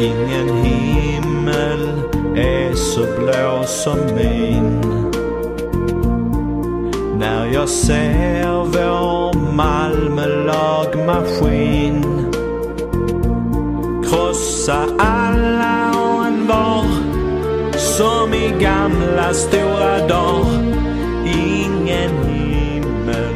Ingen himmel är så blå som min. När jag ser vår Malmö lagmaskin krossa alla och en var som i gamla stora dagar. Ingen himmel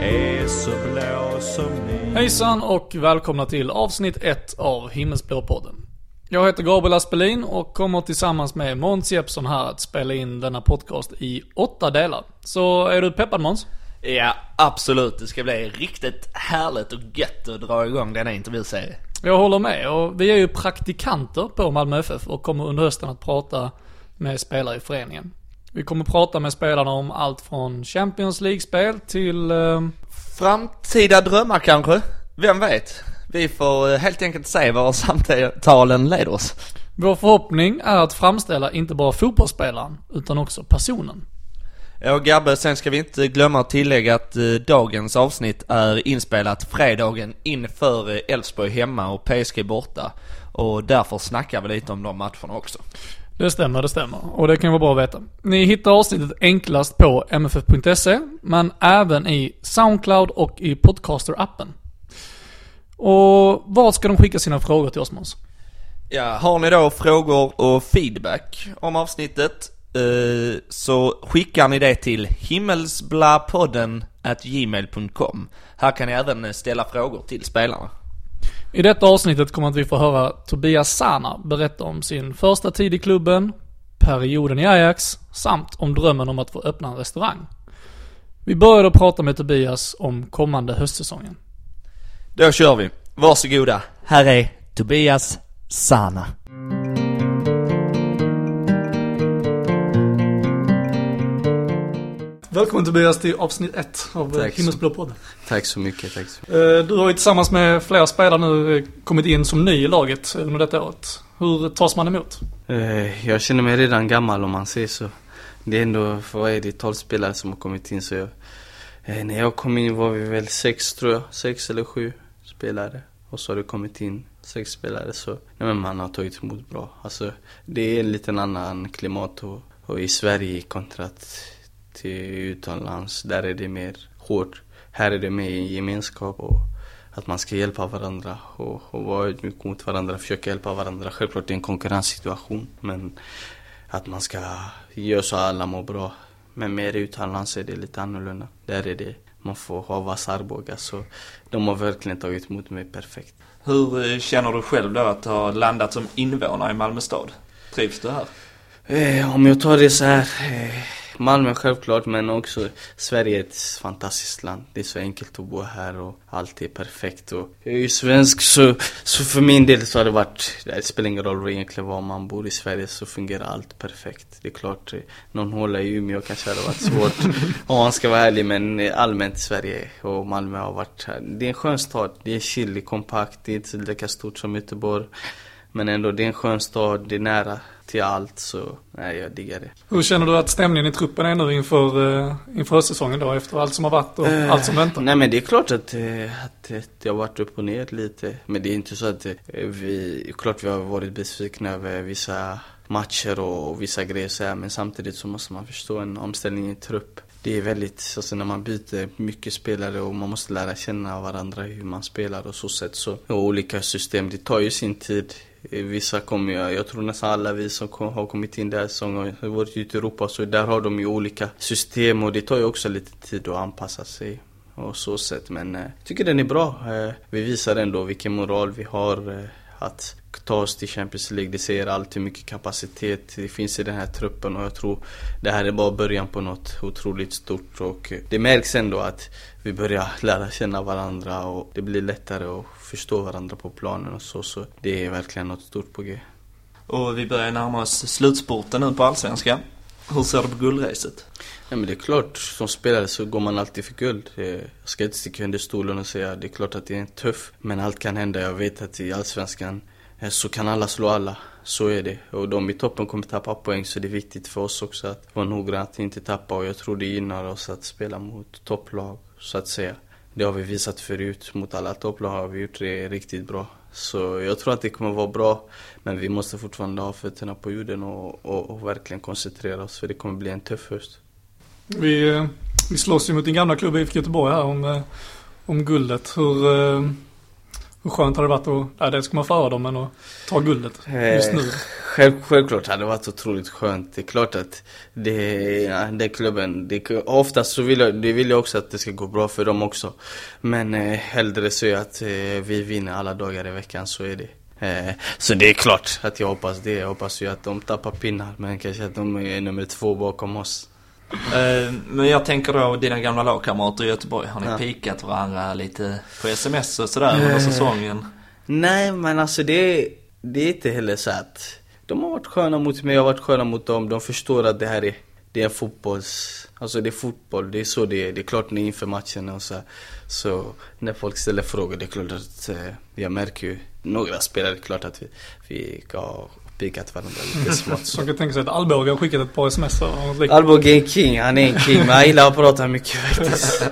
är så blå som min. Hejsan och välkomna till avsnitt 1 av Himmelsblå-podden. Jag heter Gabriel Aspelin och kommer tillsammans med Måns Jeppsson här att spela in denna podcast i åtta delar. Så är du peppad Måns? Ja, absolut. Det ska bli riktigt härligt och gött att dra igång denna intervjuserie. Jag håller med och vi är ju praktikanter på Malmö FF och kommer under hösten att prata med spelare i föreningen. Vi kommer prata med spelarna om allt från Champions League-spel till eh, Framtida drömmar kanske? Vem vet? Vi får eh, helt enkelt se var samtalen leder oss. Vår förhoppning är att framställa inte bara fotbollsspelaren utan också personen. Ja, och Gabbe, sen ska vi inte glömma att tillägga att eh, dagens avsnitt är inspelat fredagen inför eh, Elfsborg hemma och PSG borta. Och därför snackar vi lite om de matcherna också. Det stämmer, det stämmer. Och det kan vara bra att veta. Ni hittar avsnittet enklast på mff.se, men även i Soundcloud och i Podcaster-appen. Och vart ska de skicka sina frågor till oss Måns? Ja, har ni då frågor och feedback om avsnittet eh, så skickar ni det till himmelsblapodden at gmail.com. Här kan ni även ställa frågor till spelarna. I detta avsnittet kommer att vi få höra Tobias Sana berätta om sin första tid i klubben, perioden i Ajax, samt om drömmen om att få öppna en restaurang. Vi började prata med Tobias om kommande höstsäsongen. Då kör vi. Varsågoda. Här är Tobias Sana. Välkommen Tobias till avsnitt 1 av Tack så- Himmelsblå-podden. Tack så mycket, tack så mycket. Eh, Du har ju tillsammans med flera spelare nu eh, kommit in som ny i laget under detta året. Hur tas man emot? Eh, Jag känner mig redan gammal om man säger så. Det är ändå, för vad är det, 12 spelare som har kommit in så jag, eh, När jag kom in var vi väl sex tror jag, sex eller sju spelare. Och så har det kommit in sex spelare så, nej men man har tagit emot bra. Alltså det är en liten annan klimat och, och i Sverige kontra till utomlands, där är det mer hårt. Här är det mer gemenskap och att man ska hjälpa varandra och, och vara ödmjuk mot varandra, försöka hjälpa varandra. Självklart det är en konkurrenssituation men att man ska göra så att alla mår bra. Men mer utomlands är det lite annorlunda. Där är det, man får ha vassa armbågar så de har verkligen tagit emot mig perfekt. Hur eh, känner du själv då att ha landat som invånare i Malmö stad? Trivs du här? Eh, om jag tar det så här. Eh, Malmö självklart men också Sverige är ett fantastiskt land. Det är så enkelt att bo här och allt är perfekt. Och jag är ju svensk så, så för min del så har det varit, det spelar ingen roll egentligen var man bor i Sverige så fungerar allt perfekt. Det är klart, eh, någon håla i Umeå kanske hade varit svårt om man ska vara ärlig men eh, allmänt Sverige och Malmö har varit här. Det är en skön stad, det är chill, kompakt, det är inte lika stort som Göteborg. Men ändå, det är en skön stad, det är nära till allt så, nej jag diggar det. Hur känner du att stämningen i truppen är nu inför, eh, inför höstsäsongen då? Efter allt som har varit och Eh, allt som väntar? Nej men det är klart att, eh, att det har varit upp och ner lite. Men det är inte så att eh, vi, klart vi har varit besvikna över vissa matcher och, och vissa grejer så här, Men samtidigt så måste man förstå en omställning i trupp. Det är väldigt, alltså när man byter mycket spelare och man måste lära känna varandra hur man spelar och så sätt så. Och olika system, det tar ju sin tid. Vissa kommer ju, jag tror nästan alla vi som kom, har kommit in där som har varit ute i Europa så där har de ju olika system och det tar ju också lite tid att anpassa sig och så sätt. Men eh, jag tycker den är bra. Eh, vi visar ändå vilken moral vi har eh, att ta oss till Champions League. Det säger allt hur mycket kapacitet det finns i den här truppen och jag tror det här är bara början på något otroligt stort och det märks ändå att vi börjar lära känna varandra och det blir lättare att förstå varandra på planen och så. Så det är verkligen något stort på G. Och vi börjar närma oss slutspurten nu på Allsvenskan. Hur ser du på guldracet? Ja men det är klart, som spelare så går man alltid för guld. Eh, jag ska inte sticka under stolen och säga det är klart att det är tufft. Men allt kan hända. Jag vet att i Allsvenskan eh, så kan alla slå alla. Så är det. Och de i toppen kommer tappa poäng så det är viktigt för oss också att vara noggranna att inte tappa. Och jag tror det gynnar oss att spela mot topplag så att säga. det har vi visat förut. Mot alla topplag har vi gjort det riktigt bra. Så jag tror att det kommer vara bra. Men vi måste fortfarande ha fötterna på jorden och, och, och verkligen koncentrera oss. För det kommer bli en tuff höst. Vi, eh, vi slåss ju mot din gamla klubb IFK Göteborg här om, eh, om guldet. Hur, eh, hur skönt hade det varit att, ja dels komma före dem men att ta guldet just nu? Eh, själv, självklart hade det varit otroligt skönt. Det är klart att det, ja, den klubben, det, oftast så vill jag, det vill jag också att det ska gå bra för dem också. Men eh, hellre så är att eh, vi vinner alla dagar i veckan, så är det. Eh, så det är klart att jag hoppas det. Jag hoppas ju att de tappar pinnar, men kanske att de är nummer två bakom oss. Eh, men jag tänker då dina gamla lagkamrater i Göteborg. Har ni Ja. pikat varandra lite på sms och sådär under Eh. säsongen? Nej men alltså det, det är inte heller så att De har varit sköna mot mig, jag har varit sköna mot dem. De förstår att det här är, det är fotbolls... Alltså det är fotboll, det är så det är. Det är klart ni inför matchen och så. Så när folk ställer frågor, det är klart att eh, jag märker ju Några spelare, det är klart att vi, vi pikat varandra lite smått så. Jag kan tänka sig att Alborg har skickat ett par sms. Alborg är en king, han är en king. Men han gillar att prata mycket faktiskt.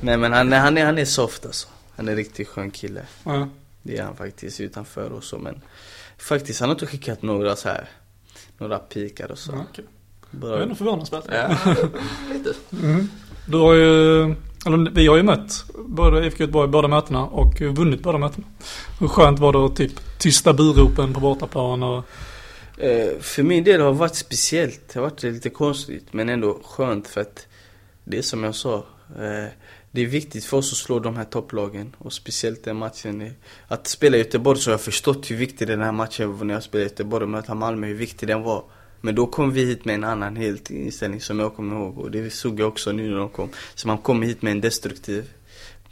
Nej men han, är- han, är, han är soft alltså. Han är en riktigt skön kille. Ja. Det är han faktiskt utanför och så men Faktiskt han har inte skickat några så här Några pikar och så. Ja, okej. Det är Bara, ändå förvånansvärt. Ja, lite. Mm. Du har ju, eller vi har ju mött både IFK Göteborg båda mötena och vunnit båda mötena. Hur skönt var det att typ tysta buropen på bortaplan och Eh, för min del har det varit speciellt. Det har varit lite konstigt men ändå skönt för att Det är som jag sa. Eh, det är viktigt för oss att slå de här topplagen och speciellt den matchen. Att spela i Göteborg så har jag förstått hur viktig den här matchen var när jag spelade i Göteborg och möta Malmö, hur viktig den var. Men då kom vi hit med en annan helt inställning som jag kommer ihåg och det såg jag också nu när de kom. Så man kommer hit med en destruktiv.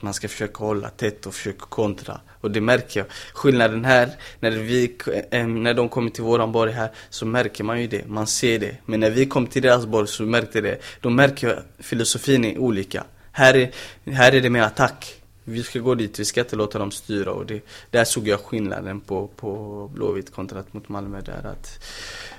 Man ska försöka hålla tätt och försöka kontra. Och det märker jag. Skillnaden här, när, vi, eh, när de kommer till våran borg här så märker man ju det. Man ser det. Men när vi kom till deras borg så märkte det. Då märker jag att filosofin är olika. Här är, här är det mer attack. Vi ska gå dit, vi ska inte låta dem styra och det, där såg jag skillnaden på, på Blåvitt kontra mot Malmö där att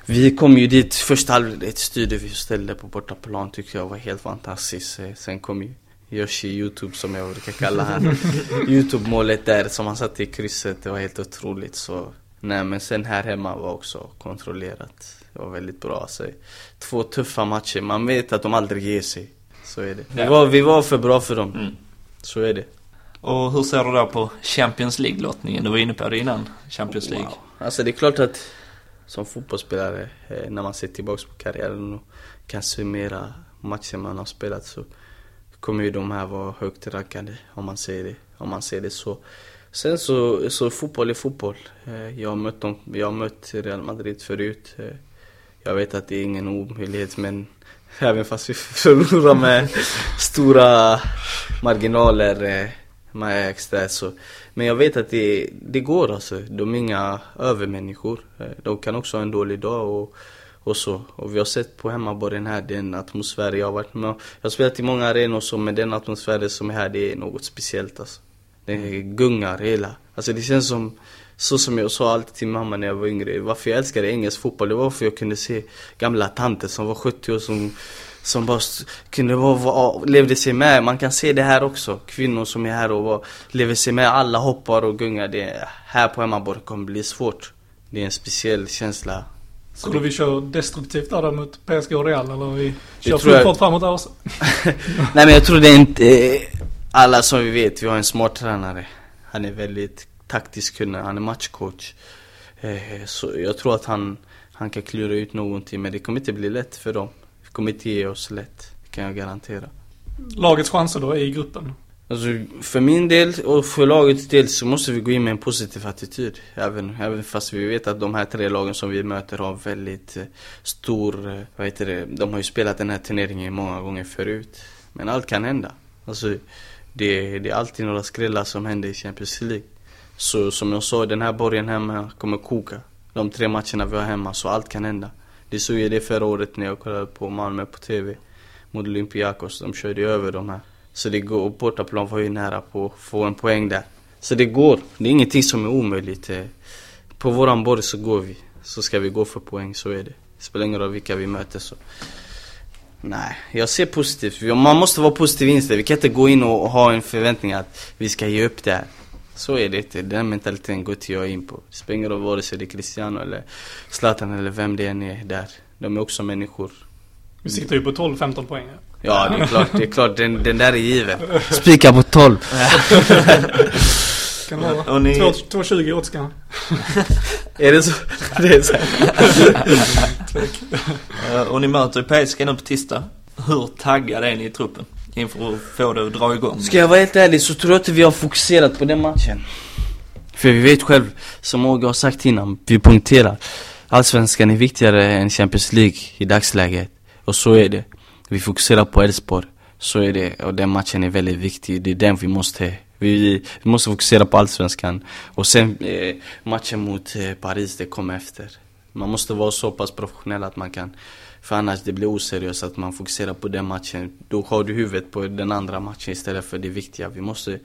Vi kom ju dit, första halvlek styrde vi och ställde på bortaplan tyckte jag var helt fantastiskt. Eh, sen kom ju Yoshi Youtube som jag brukar kalla han. Youtube-målet där som han satte i krysset, det var helt otroligt så Nej men sen här hemma var också kontrollerat. Det var väldigt bra alltså. Två tuffa matcher, man vet att de aldrig ger sig. Så är det. Vi var, vi var för bra för dem. Mm. Så är det. Och hur ser du då på Champions League-lottningen? Du var inne på det innan, Champions League. Wow. Alltså det är klart att som fotbollsspelare, eh, när man ser tillbaks på karriären och kan summera matcher man har spelat så kommer ju de här vara högt rankade om man säger det, om man ser det så. Sen så, så fotboll är fotboll. Eh, jag har mött dem, jag har mött Real Madrid förut. Eh, jag vet att det är ingen omöjlighet men även fast vi förlorar med stora marginaler eh, med extra så. Men jag vet att det, det går alltså. De är inga övermänniskor. De kan också ha en dålig dag och, och så. Och vi har sett på hemmaborgen här den atmosfär jag har varit med Jag har spelat i många arenor så men den atmosfären som är här det är något speciellt alltså. Det gungar hela. Alltså det känns som så som jag sa alltid till mamma när jag var yngre. Varför jag älskade engelsk fotboll, det var för jag kunde se gamla tanter som var 70 år som som bara kunde vara, vara, levde sig med. Man kan se det här också. Kvinnor som är här och var, lever sig med. Alla hoppar och gungar. Det, här på hemmaborg kommer bli svårt. Det är en speciell känsla. Skulle vi köra destruktivt där då mot PSG och Real eller vi kör full fart framåt där också? Nej men jag tror det är inte eh, Alla som vi vet, vi har en smart tränare Han är väldigt taktiskt kunnig, han är matchcoach eh, Så jag tror att han Han kan klura ut någonting men det kommer inte bli lätt för dem Det kommer inte ge oss lätt, kan jag garantera Lagets chanser då i gruppen? Alltså för min del och för lagets del så måste vi gå in med en positiv attityd. Även, även fast vi vet att de här tre lagen som vi möter har väldigt eh, stor, eh, vad heter det, de har ju spelat den här turneringen många gånger förut. Men allt kan hända. Alltså det, det är alltid några skrällar som händer i Champions League. Så som jag sa, den här borgen hemma kommer koka. De tre matcherna vi har hemma, så allt kan hända. Det såg jag det förra året när jag kollade på Malmö på TV Mot Olympiakos, de körde ju över de här så det går, och bortaplan var ju nära på att få en poäng där. Så det går, det är ingenting som är omöjligt. Eh. På våran borg så går vi. Så ska vi gå för poäng, så är det. Spelar ingen roll vilka vi möter så. Nej, jag ser positivt. Man måste vara positiv inställd. Vi kan inte gå in och ha en förväntning att vi ska ge upp det här. Så är det inte. Den mentaliteten går inte jag in på. Det spelar ingen roll vare sig det är Cristiano eller Zlatan eller vem det än är där. De är också människor. Vi siktar ju på 12-15 poäng. Ja, det är klart. Det är klart. Den, den där är given. Spika på 12. Kan vara? Och ni- 2,20 odds kan Är det så? Det är så. Och ni möter PSG nu på tisdag. Hur taggade är ni i truppen? Inför att få det att dra igång? Ska jag vara helt ärlig så tror jag inte vi har fokuserat på den matchen. För vi vet själv, som Åge har sagt innan, vi poängterar. Allsvenskan är viktigare än Champions League i dagsläget. Och så är det. Vi fokuserar på Elfsborg. Så är det. Och den matchen är väldigt viktig. Det är den vi måste vi, vi måste fokusera på Allsvenskan. Och sen eh, matchen mot eh, Paris, det kommer efter. Man måste vara så pass professionell att man kan för annars det blir oseriöst att man fokuserar på den matchen. Då har du huvudet på den andra matchen istället för det viktiga. Vi måste,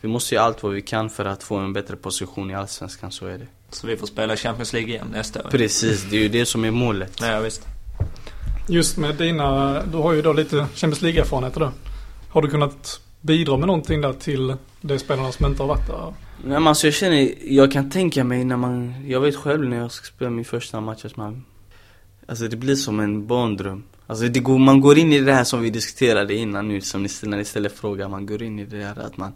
vi måste göra allt vad vi kan för att få en bättre position i Allsvenskan, så är det. Så vi får spela Champions League igen nästa år? Precis, det är ju det som är målet. Ja, visst. Just med dina, du har ju då lite Champions League-erfarenheter då. Har du kunnat bidra med någonting där till de spelarna som inte har varit där? Nej men alltså jag känner, jag kan tänka mig när man, jag vet själv när jag ska spela min första match att man Alltså det blir som en barndröm Alltså det går, man går in i det här som vi diskuterade innan nu, som ni, när ni ställer frågan, man går in i det här att man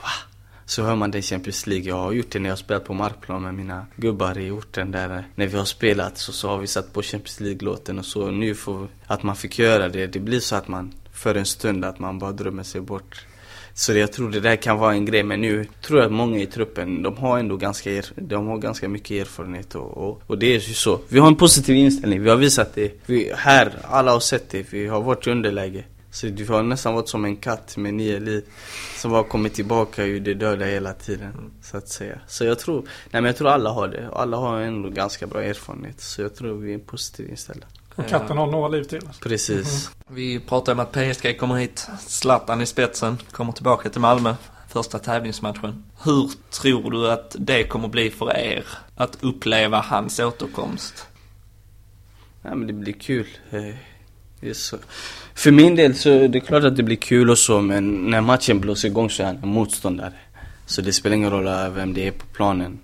wow! Så hör man det i Champions League, jag har gjort det när jag har spelat på markplan med mina gubbar i orten där eh, När vi har spelat så, så har vi satt på Champions League-låten och så nu får, att man fick göra det, det blir så att man för en stund att man bara drömmer sig bort så jag tror det där kan vara en grej, men nu tror jag att många i truppen, de har ändå ganska, er, de har ganska mycket erfarenhet och, och, och det är ju så. Vi har en positiv inställning, vi har visat det. Vi, här, alla har sett det, vi har varit i underläge. Så vi har nästan varit som en katt med nio liv. Som har kommit tillbaka ur det döda hela tiden, så att säga. Så jag tror, nej men jag tror alla har det. Alla har ändå ganska bra erfarenhet. Så jag tror vi är positivt inställda. Och katten har några liv till. Precis. Vi pratar om att PSG kommer hit, Zlatan i spetsen, kommer tillbaka till Malmö, första tävlingsmatchen. Hur tror du att det kommer bli för er att uppleva hans återkomst? Ja men det blir kul. Eh, Det är så. För min del så är det klart att det blir kul och så men när matchen blåser igång så är han en motståndare. Så det spelar ingen roll vem det är på planen.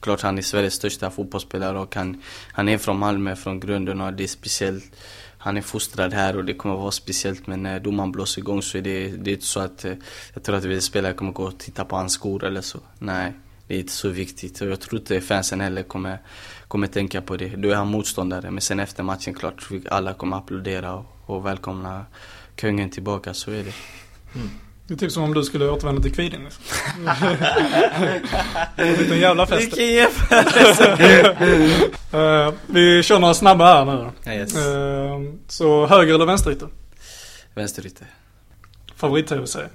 Klart han är Sveriges största fotbollsspelare och han, han är från Malmö från grunden och det är speciellt. Han är fostrad här och det kommer vara speciellt men när domaren blåser igång så är det, det är inte så att eh, jag tror att vi spelare kommer gå och titta på hans skor eller så. Nej, det är inte så viktigt och jag tror inte fansen heller kommer, kommer tänka på det. Då är han motståndare men sen efter matchen klart vi alla kommer applådera och, och välkomna kungen tillbaka, så är det. Det är typ som om du skulle återvända till Kviding liksom. En liten jävla fest. Eh, vi kör några snabba här nu. Yes. Eh, så höger eller vänsterytter? Vänsterytter. Favorit-tv-serie?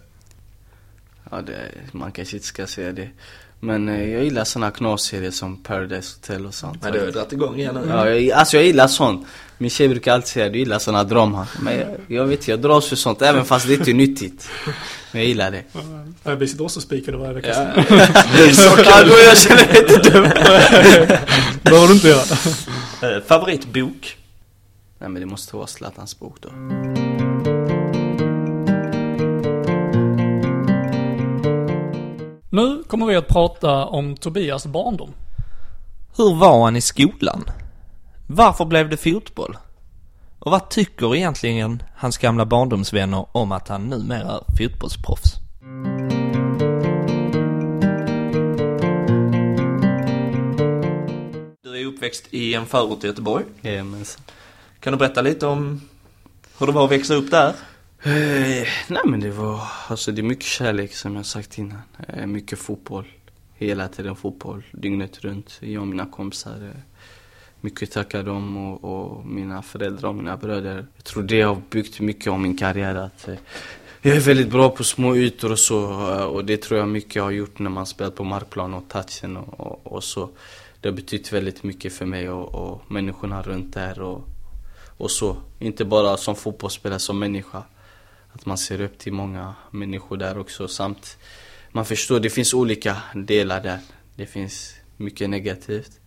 Ja, det, man kanske inte ska säga det. Men eh, jag gillar såna knasserier som Paradise Hotel och sånt. Ja, du har dragit igång igen nu. Ja, jag, alltså jag gillar sånt. Min tjej brukar alltid säga du gillar såna drama. Men jag, jag vet jag dras för sånt även fast det inte är nyttigt. Men jag gillar det. Uh, vi sitter också spikade varje vecka. Ja. ja, då jag känner mig inte dum. behöver du inte göra. Eh, Favoritbok? Nej men det måste vara Zlatans bok då. Nu kommer vi att prata om Tobias barndom. Hur var han i skolan? Varför blev det fotboll? Och vad tycker egentligen hans gamla barndomsvänner om att han numera är fotbollsproffs? Du är uppväxt i en förort i Göteborg. Jajamensan. Kan du berätta lite om hur det var att växa upp där? Eh, nej men det var, alltså det är mycket kärlek som jag sagt innan. Eh, mycket fotboll. Hela tiden fotboll, dygnet runt. Jag och mina kompisar. Eh, mycket tacka dem och, och mina föräldrar och mina bröder. Jag tror det har byggt mycket om min karriär. Att, eh, jag är väldigt bra på små ytor och så. Eh, och det tror jag mycket har gjort när man spelat på markplan och touchen och, och, och så. Det har betytt väldigt mycket för mig och, och människorna runt där och, och så. Inte bara som fotbollsspelare, som människa. Att man ser upp till många människor där också samt man förstår, det finns olika delar där. Det finns mycket negativt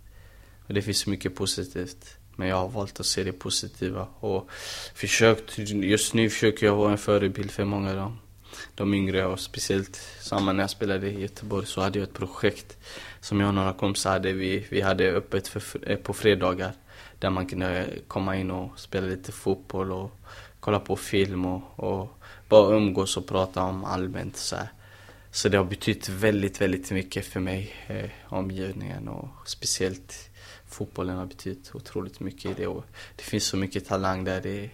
och det finns mycket positivt. Men jag har valt att se det positiva och försökt, just nu försöker jag vara en förebild för många av dem. De yngre och speciellt samma när jag spelade i Göteborg så hade jag ett projekt som jag och några kompisar hade. Vi, vi hade öppet för, eh, på fredagar där man kunde komma in och spela lite fotboll och kolla på film och, och bara umgås och prata om allmänt så här. Så det har betytt väldigt, väldigt mycket för mig, eh, omgivningen och speciellt fotbollen har betytt otroligt mycket i det. Och det finns så mycket talang där, det,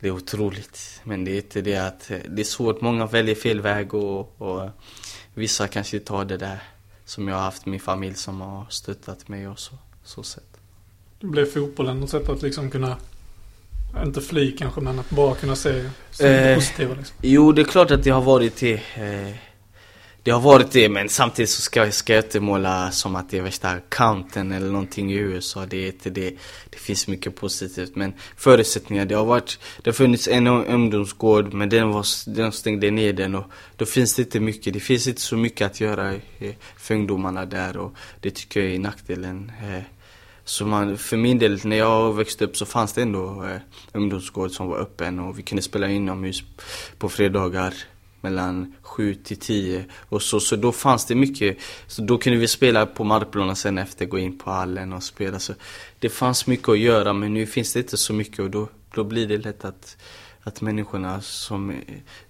det är otroligt. Men det är inte det att, eh, det är svårt, många väljer fel väg och, och eh, vissa kanske tar det där som jag har haft min familj som har stöttat mig och så, så sätt. Blev fotbollen något sätt att liksom kunna, inte fly kanske, men att bara kunna se Eh, positiva liksom? Jo, det är klart att det har varit det. Eh, det har varit det, men samtidigt så ska, ska jag inte måla som att det är värsta counten eller någonting i USA. Det är inte det. Det finns mycket positivt. Men förutsättningar, det har varit, det har funnits en ungdomsgård, men den, var, den stängde ner den och då finns det inte mycket. Det finns inte så mycket att göra eh, för ungdomarna där och det tycker jag är nackdelen. Eh, så man, för min del, när jag växte upp så fanns det ändå eh, ungdomsgård som var öppen och vi kunde spela inomhus på fredagar mellan 7 till 10 och så, så då fanns det mycket, så då kunde vi spela på markplanen och sen efter gå in på hallen och spela. Så det fanns mycket att göra men nu finns det inte så mycket och då, då blir det lätt att, att människorna som,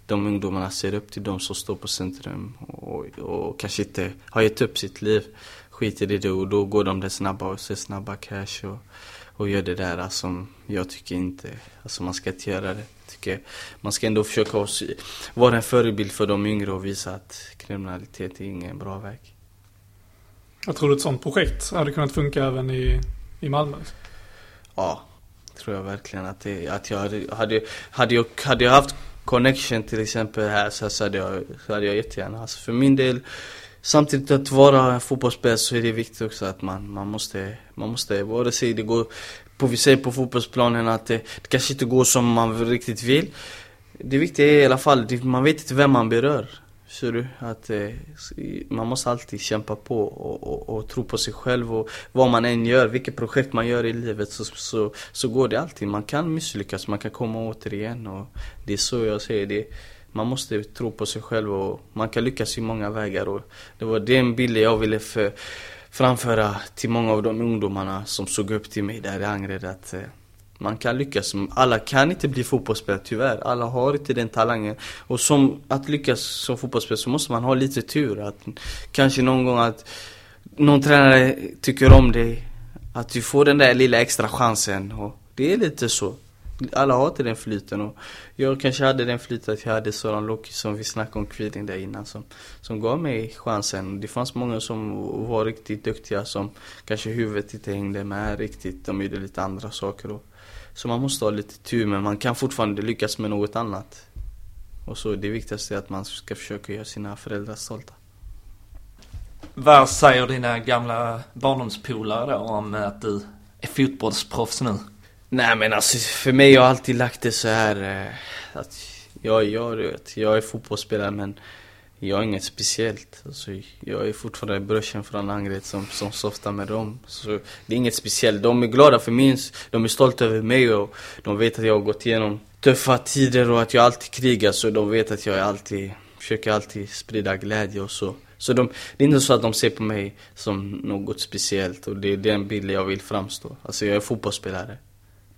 de ungdomarna ser upp till de som står på centrum och, och kanske inte har gett upp sitt liv skiter i det och då går de där snabba och ser snabba cash och, och gör det där som jag tycker inte, alltså man ska inte göra det. Tycker man ska ändå försöka vara en förebild för de yngre och visa att kriminalitet är ingen bra väg. Jag tror ett sånt projekt hade kunnat funka även i, i Malmö. Ja, tror jag verkligen att det, att jag hade, hade, hade, jag, hade jag haft connection till exempel här så, så, hade, jag, så hade jag jättegärna, alltså för min del Samtidigt att vara fotbollsspelare så är det viktigt också att man, man måste, man måste, vare sig det går, på, vi säger på fotbollsplanen att det, det kanske inte går som man riktigt vill. Det viktiga är i alla fall, det, man vet inte vem man berör. Ser du? Att eh, man måste alltid kämpa på och, och, och, tro på sig själv och vad man än gör, vilket projekt man gör i livet så, så, så går det alltid. Man kan misslyckas, man kan komma återigen och det är så jag säger det man måste tro på sig själv och man kan lyckas i många vägar och det var den bilden jag ville för, framföra till många av de ungdomarna som såg upp till mig där i Angered att eh, man kan lyckas. Alla kan inte bli fotbollsspelare tyvärr. Alla har inte den talangen. Och som att lyckas som fotbollsspelare så måste man ha lite tur. Att kanske någon gång att någon tränare tycker om dig. Att du får den där lilla extra chansen. Och det är lite så. Alla har inte den flyten och jag kanske hade den flyten att jag hade Soran Loki som vi snackade om Kviding där innan som, som gav mig chansen. Det fanns många som var riktigt duktiga som kanske huvudet inte hängde med riktigt. De gjorde lite andra saker och, Så man måste ha lite tur men man kan fortfarande lyckas med något annat. Och så det viktigaste är att man ska försöka göra sina föräldrar stolta. Vad säger dina gamla barndomspolare då om att du är fotbollsproffs nu? Nej men alltså för mig har jag alltid lagt det så här eh, att jag, jag, vet, jag är fotbollsspelare men jag är inget speciellt. Alltså, jag är fortfarande brorsan från Angered som, som softar med dem. Så det är inget speciellt. De är glada för min De är stolta över mig och de vet att jag har gått igenom tuffa tider och att jag alltid krigar. Så de vet att jag alltid, försöker alltid sprida glädje och så. Så de, det är inte så att de ser på mig som något speciellt och det är den bilden jag vill framstå. Alltså jag är fotbollsspelare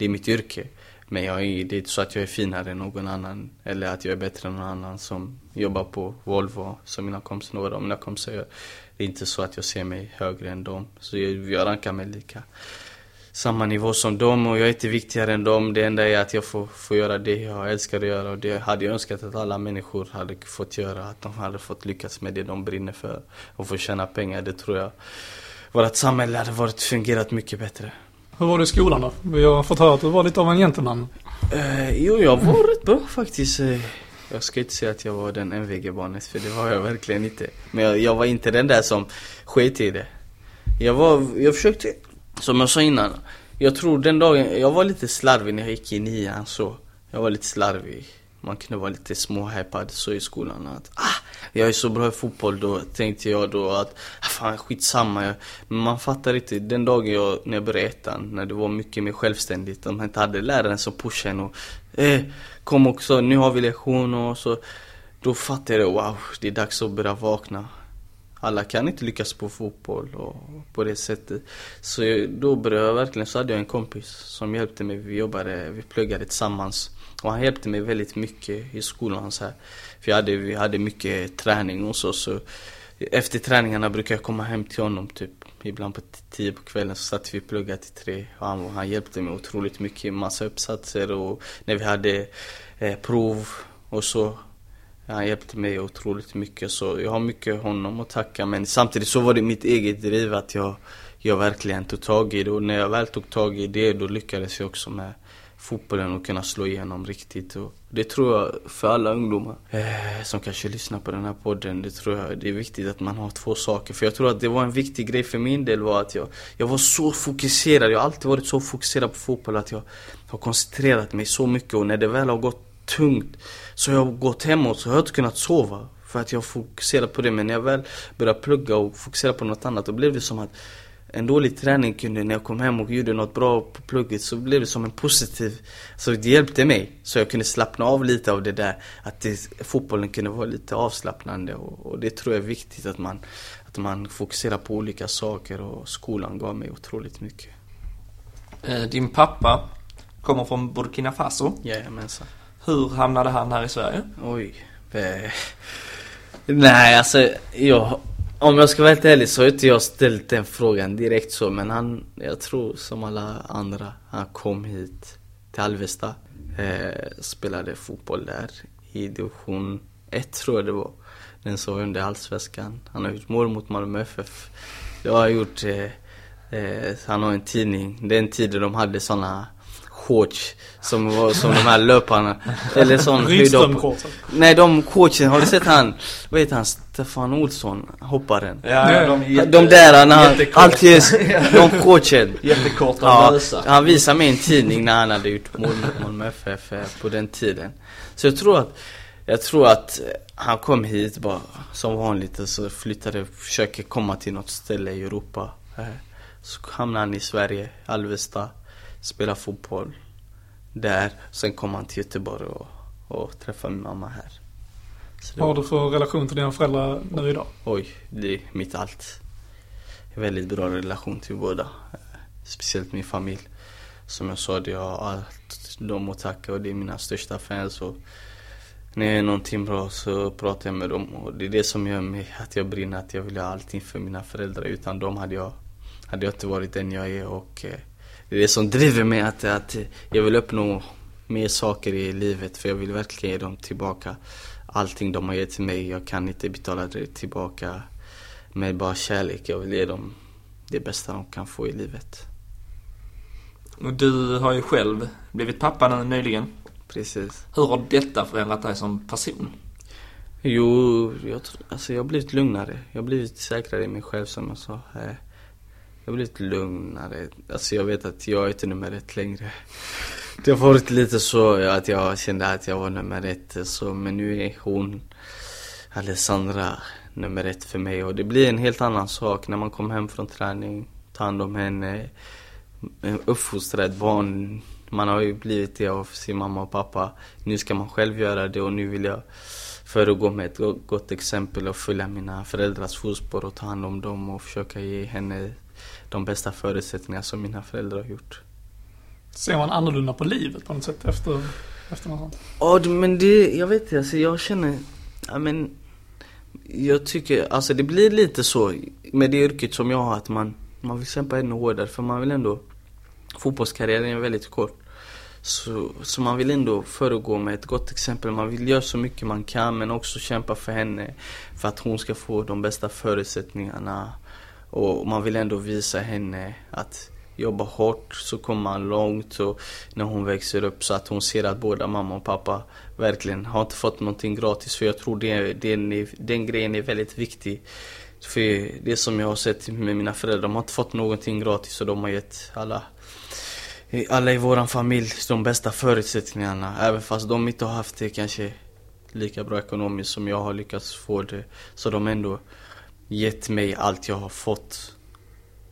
det är mitt yrke. Men jag är, det är inte så att jag är finare än någon annan eller att jag är bättre än någon annan som jobbar på Volvo som mina kompisar, några av mina kompisar gör. Det är inte så att jag ser mig högre än dem. Så jag, jag rankar mig lika samma nivå som dem och jag är inte viktigare än dem. Det enda är att jag får, får göra det jag älskar att göra och det hade jag önskat att alla människor hade fått göra. Att de hade fått lyckas med det de brinner för och få tjäna pengar. Det tror jag vårt samhälle hade varit fungerat mycket bättre. Hur var det i skolan då? Vi har fått höra att du var lite av en gentleman. Eh, jo, jag var rätt bra faktiskt. Eh, jag ska inte säga att jag var den MVG-barnet, för det var jag verkligen inte. Men jag, jag, var inte den där som sket i det. Jag var, jag försökte, som jag sa innan. Jag tror den dagen, jag var lite slarvig när jag gick i nian så. Jag var lite slarvig. Man kunde vara lite småhypad så i skolan att ah, jag är så bra i fotboll då tänkte jag då att, ah, fan skitsamma. Jag, men man fattar inte, den dagen jag, när jag började ettan, när det var mycket mer självständigt, de inte hade läraren som pushade en och, eh, kom också, nu har vi lektion och så. Då fattade jag, wow, det är dags att börja vakna. Alla kan inte lyckas på fotboll och på det sättet. Så jag, då började jag verkligen, så hade jag en kompis som hjälpte mig. Vi jobbade, vi pluggade tillsammans. Och han hjälpte mig väldigt mycket i skolan så här. För jag hade, vi hade mycket träning och så, så efter träningarna brukade jag komma hem till honom typ Ibland på tio på kvällen så satt vi och pluggade till tre. Och han, han hjälpte mig otroligt mycket, massa uppsatser och när vi hade eh, prov och så han hjälpte mig otroligt mycket. Så jag har mycket honom att tacka men samtidigt så var det mitt eget driv att jag, jag verkligen tog tag i det. Och när jag väl tog tag i det då lyckades jag också med fotbollen och kunna slå igenom riktigt. Och det tror jag för alla ungdomar eh, som kanske lyssnar på den här podden. Det tror jag det är viktigt att man har två saker. För jag tror att det var en viktig grej för min del var att jag, jag var så fokuserad. Jag har alltid varit så fokuserad på fotboll att jag har koncentrerat mig så mycket och när det väl har gått tungt så har jag gått hemåt så har jag inte kunnat sova. För att jag fokuserat på det. Men när jag väl började plugga och fokusera på något annat då blev det som att en dålig träning kunde, när jag kom hem och gjorde något bra på plugget så blev det som en positiv, så det hjälpte mig. Så jag kunde slappna av lite av det där, att det, fotbollen kunde vara lite avslappnande och, och, det tror jag är viktigt att man, att man fokuserar på olika saker och skolan gav mig otroligt mycket. Eh, din pappa kommer från Burkina Faso. Jajamensan. Hur hamnade han här i Sverige? Oj. Nej, alltså jag om jag ska vara helt ärlig så har inte jag ställt den frågan direkt så men han, jag tror som alla andra, han kom hit till Alvesta. Eh, spelade fotboll där i division 1 tror jag det var. Den som var under allsvenskan. Han har gjort mål mot Malmö FF. Jag har gjort, eh, eh, han har en tidning, den tiden de hade sådana, shorts som var som de här löparna. Eller sån Rydström Nej de shortsen, har du sett han? Vad heter han? Stefan Olsson, hopparen. Ja, Ja. de, jätte, De där när han alltid, de coachen. Jättekorta Ja, lösa. han visade mig en tidning när han hade gjort mål mot Malmö FF på den tiden. Så jag tror att, jag tror att han kom hit bara som vanligt och så flyttade, försöker komma till något ställe i Europa. Så hamnade han i Sverige, Alvesta, spelar fotboll där. Sen kom han till Göteborg och, och träffade min mamma här. Vad har du för relation till dina föräldrar nu idag? Oj, det är mitt allt. Väldigt bra relation till båda. Speciellt min familj. Som jag sa, det har allt dem att tacka och det är mina största fans. Och när jag är någonting bra så pratar jag med dem och det är det som gör mig att jag brinner, att jag vill göra allting för mina föräldrar. Utan dem hade jag, hade jag inte varit den jag är och eh, det som driver mig att, att jag vill uppnå mer saker i livet för jag vill verkligen ge dem tillbaka allting de har gett till mig. Jag kan inte betala det tillbaka med bara kärlek. Jag vill ge dem det bästa de kan få i livet. Och du har ju själv blivit pappa nyligen. Precis. Hur har detta förändrat dig som person? Jo, jag, tror, alltså jag har blivit lugnare. Jag har blivit säkrare i mig själv som jag sa. Jag har blivit lugnare. Alltså jag vet att jag är inte nummer ett längre. Det har varit lite så att jag kände att jag var nummer ett. Så, men nu är hon, Alessandra, nummer ett för mig. Och det blir en helt annan sak när man kommer hem från träning, tar hand om henne, uppfostra ett barn. Man har ju blivit det av sin mamma och pappa. Nu ska man själv göra det och nu vill jag föregå med ett gott exempel och följa mina föräldrars fotspår och ta hand om dem och försöka ge henne de bästa förutsättningar som mina föräldrar har gjort. Ser man annorlunda på livet på något sätt efter, efter något sånt? Ja men det, jag vet inte, alltså jag känner, ja men Jag tycker, alltså det blir lite så med det yrket som jag har att man, man vill kämpa ännu hårdare för man vill ändå Fotbollskarriären är väldigt kort så, så man vill ändå föregå med ett gott exempel. Man vill göra så mycket man kan men också kämpa för henne. För att hon ska få de bästa förutsättningarna. Och man vill ändå visa henne att jobba hårt så kommer man långt. Och när hon växer upp så att hon ser att båda mamma och pappa verkligen har inte fått någonting gratis. För jag tror det, den, är- den grejen är väldigt viktig. För det som jag har sett med mina föräldrar, de har inte fått någonting gratis och de har gett alla alla i våran familj de bästa förutsättningarna. Även fast de inte har haft det kanske lika bra ekonomiskt som jag har lyckats få det. Så de ändå gett mig allt jag har fått.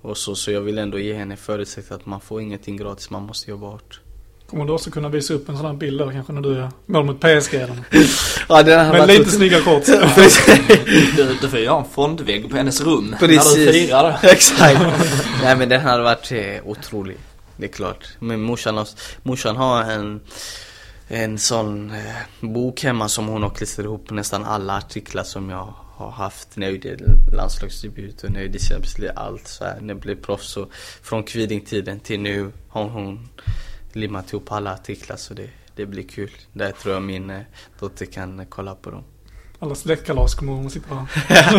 Och så, så jag vill ändå ge henne förutsättning att man får ingenting gratis, man måste jobba hårt. Kommer du också kunna visa upp en sån här bild där kanske när du gör mål mot PSG eller? Ja, det har Men lite snygga kort. Du, du får göra en fondvägg på hennes rum när Precis. du firar. Exakt. Nej men den hade varit eh, otrolig. Det är klart. Men morsan har, morsan har en, en sån eh, bok hemma som hon har klistrat ihop nästan alla artiklar som jag har haft när jag gjorde landslagsdebut och när jag gjorde Champions League, allt så här, när jag blev proffs. Så från Kvidingtiden till nu har hon limmat ihop alla artiklar så det, det blir kul. Där tror jag min eh, dotter kan eh, kolla på dem. Alla släktkalas kommer hon sitta här.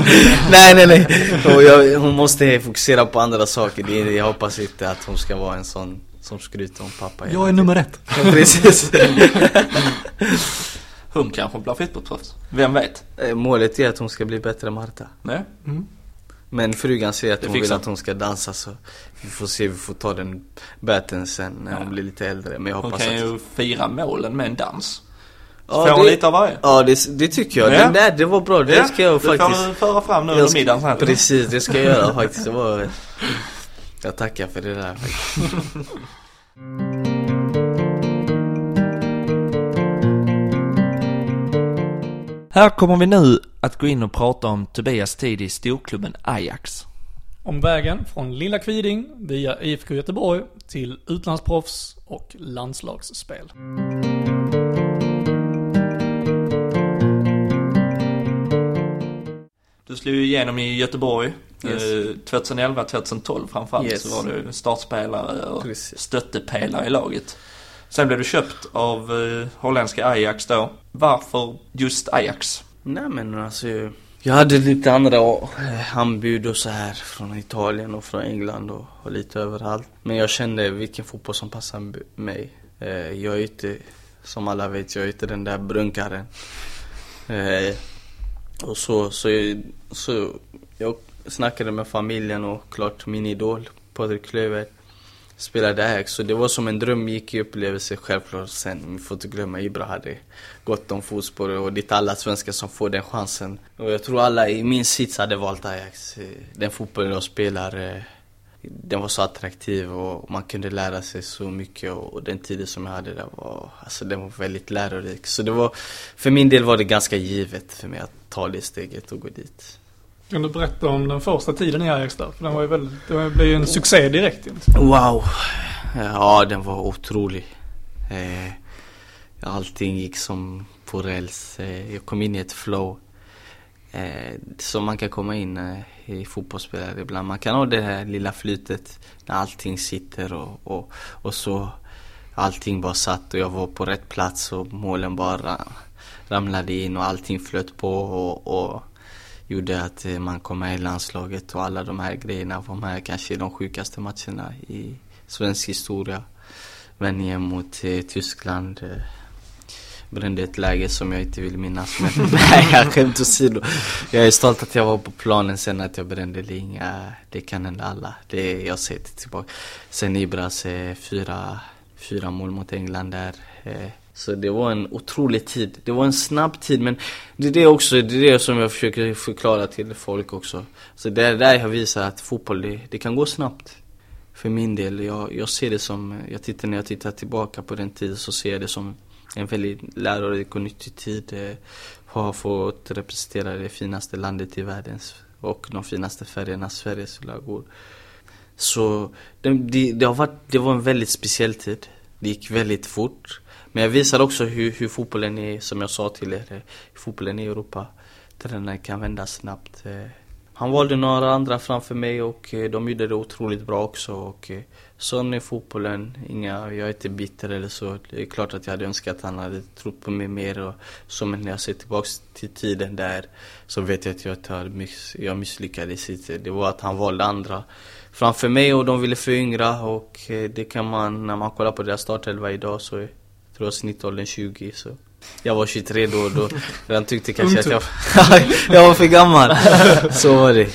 nej, nej, nej. Och jag, hon måste fokusera på andra saker. Det, jag hoppas inte att hon ska vara en sån som skryter om pappa. Jag är nummer ett. Precis. Hon kanske blir fotbollsproffs. Vem vet? Eh, Målet är att hon ska bli bättre än Marta. Nej. Men frugan säger att Det hon vill att hon ska dansa så vi får se, vi får ta den batten sen när hon blir lite äldre. Men jag Hon hoppas kan att... ju fira målen med en dans. Ja, Får hon det- lite av varje? Ja, det, det tycker jag. Ja. Den där, det var bra. Det ska jag det faktiskt... får du föra fram nu under ska- middagen här. Precis, det ska jag göra faktiskt. Det var... Jag tackar för det där faktiskt. Här kommer vi nu att gå in och prata om Tobias tid i storklubben Ajax. Om vägen från Lilla Kviding via IFK Göteborg till utlandsproffs och landslagsspel. Du slog ju igenom i Göteborg. Yes. Eh, 2011-2012 framförallt Yes. så var du startspelare och Precis. stöttepelare i laget. Sen blev du köpt av eh, holländska Ajax då. Varför just Ajax? Nej men alltså Jag hade lite andra eh, anbud och så här från Italien och från England och, och lite överallt Men jag kände vilken fotboll som passar mig eh, Jag är inte, som alla vet, jag är inte den där brunkaren eh, Och så, så, så jag snackade med familjen och klart min idol Patrik Klöver spelade Ajax. Så det var som en dröm gick i upplevelse självklart. Sen, vi får inte glömma, Ibra hade gått om fotspår och det är inte alla svenskar som får den chansen. Och jag tror alla i min sits hade valt Ajax. Den fotbollen jag spelar, eh, den var så attraktiv och man kunde lära sig så mycket och den tiden som jag hade där var, alltså den var väldigt lärorik. Så det var, för min del var det ganska givet för mig att ta det steget och gå dit. Kan du berätta om den första tiden i Ajax där? För den var ju väldigt, det blev ju en succé direkt ju. Wow! Ja, den var otrolig. Eh, allting gick som på räls. Eh, jag kom in i ett flow. Eh, som man kan komma in eh, i fotbollsspelare ibland. Man kan ha det här lilla flytet när allting sitter och, och, och så allting bara satt och jag var på rätt plats och målen bara ramlade in och allting flöt på och, och gjorde att eh, man kom med i landslaget och alla de här grejerna var med kanske de sjukaste matcherna i svensk historia. Vändningen mot eh, Tyskland. Eh, brände ett läge som jag inte vill minnas men nej jag skämt åsido. Jag är stolt att jag var på planen sen att jag brände linga. Det kan hända alla. Det, jag ser det tillbaka. Sen Ibras eh, fyra, fyra mål mot England där. Eh, så det var en otrolig tid. Det var en snabb tid men det är det också, det är det som jag försöker förklara till folk också. Så det är där jag visar att fotboll, det, det kan gå snabbt. För min del, jag, jag ser det som, jag tittar när jag tittar tillbaka på den tiden så ser jag det som en väldigt lärorik och nyttig tid. Eh, har fått representera det finaste landet i världen och de finaste färgerna, Sveriges flaggor. Så det, det, det, har varit, det var en väldigt speciell tid. Det gick väldigt fort. Men jag visar också hur, hur fotbollen är, som jag sa till er, eh, hur fotbollen i Europa. Trenden kan vända snabbt. Eh. Han valde några andra framför mig och eh, de gjorde det otroligt bra också. Och sån är fotbollen. Inga, jag är inte bitter eller så. Det är klart att jag hade önskat att han hade trott på mig mer. Och så, men när jag ser tillbaka till tiden där så vet jag att jag, tar, miss- jag misslyckades inte. Det var att han valde andra framför mig och de ville föryngra. Och det kan man, när man kollar på deras startelva idag så tror jag snittåldern 20. Så. Jag var 23 då och då. Han tyckte kanske att jag, jag var för gammal. Så var det.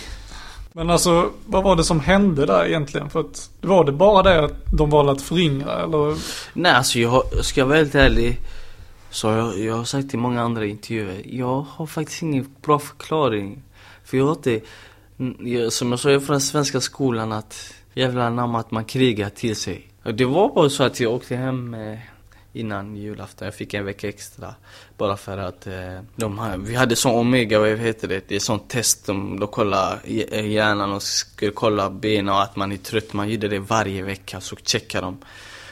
Men alltså, vad var det som hände där egentligen? För att, var det bara det att de valde att föryngra eller? Nej alltså jag, ska jag vara helt ärlig Så jag, jag har sagt i många andra intervjuer, jag har faktiskt ingen bra förklaring. För jag har inte, som jag sa, jag är från den svenska skolan att jävla namn att man krigar till sig. Det var bara så att jag åkte hem innan julafton. Jag fick en vecka extra. Bara för att eh, de här, vi hade sån omega, vad heter det? Det är sånt test, de, de kollar eh, hjärnan och skulle kolla benen och att man är trött. Man gjorde det varje vecka, så checkade de.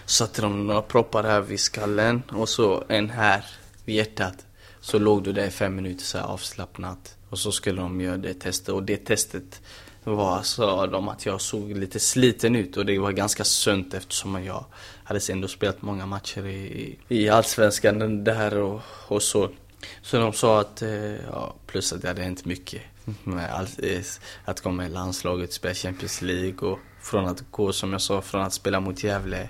Satte de några proppar här vid skallen och så en här vid hjärtat. Så låg du där i fem minuter så avslappnat. Och så skulle de göra det testet och det testet var, sa de att jag såg lite sliten ut och det var ganska sunt eftersom jag hade ändå spelat många matcher i, i Allsvenskan där och, och så. Så de sa att, eh, ja, plus att det hade hänt mycket. Med all, eh, att komma i landslaget, spela Champions League och från att gå, som jag sa, från att spela mot Gävle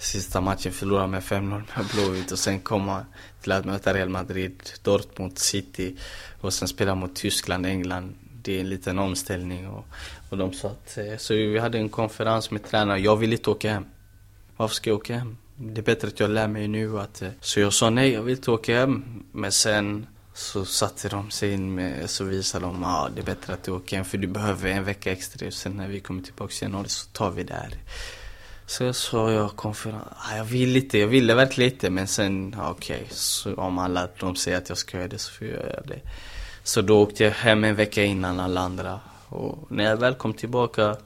Sista matchen förlora med 5-0 med Blåvitt och sen komma till att möta Real Madrid, Dortmund, City och sen spela mot Tyskland, England. Det är en liten omställning och, och de sa att, eh, så vi hade en konferens med tränaren, jag ville inte åka hem. Varför ska jag åka hem? Det är bättre att jag lär mig nu att... Eh, så jag sa nej, jag vill inte åka hem. Men sen så satte de sig in med, så visade de, att ah, det är bättre att du åker hem för du behöver en vecka extra. Sen när vi kommer tillbaka i januari så tar vi det här. Så jag sa jag konferens, ah, jag vill inte, jag ville verkligen inte men sen, okej, okay, så om alla de säger att jag ska göra det så får jag göra det. Så då åkte jag hem en vecka innan alla andra. Och när jag väl kom tillbaka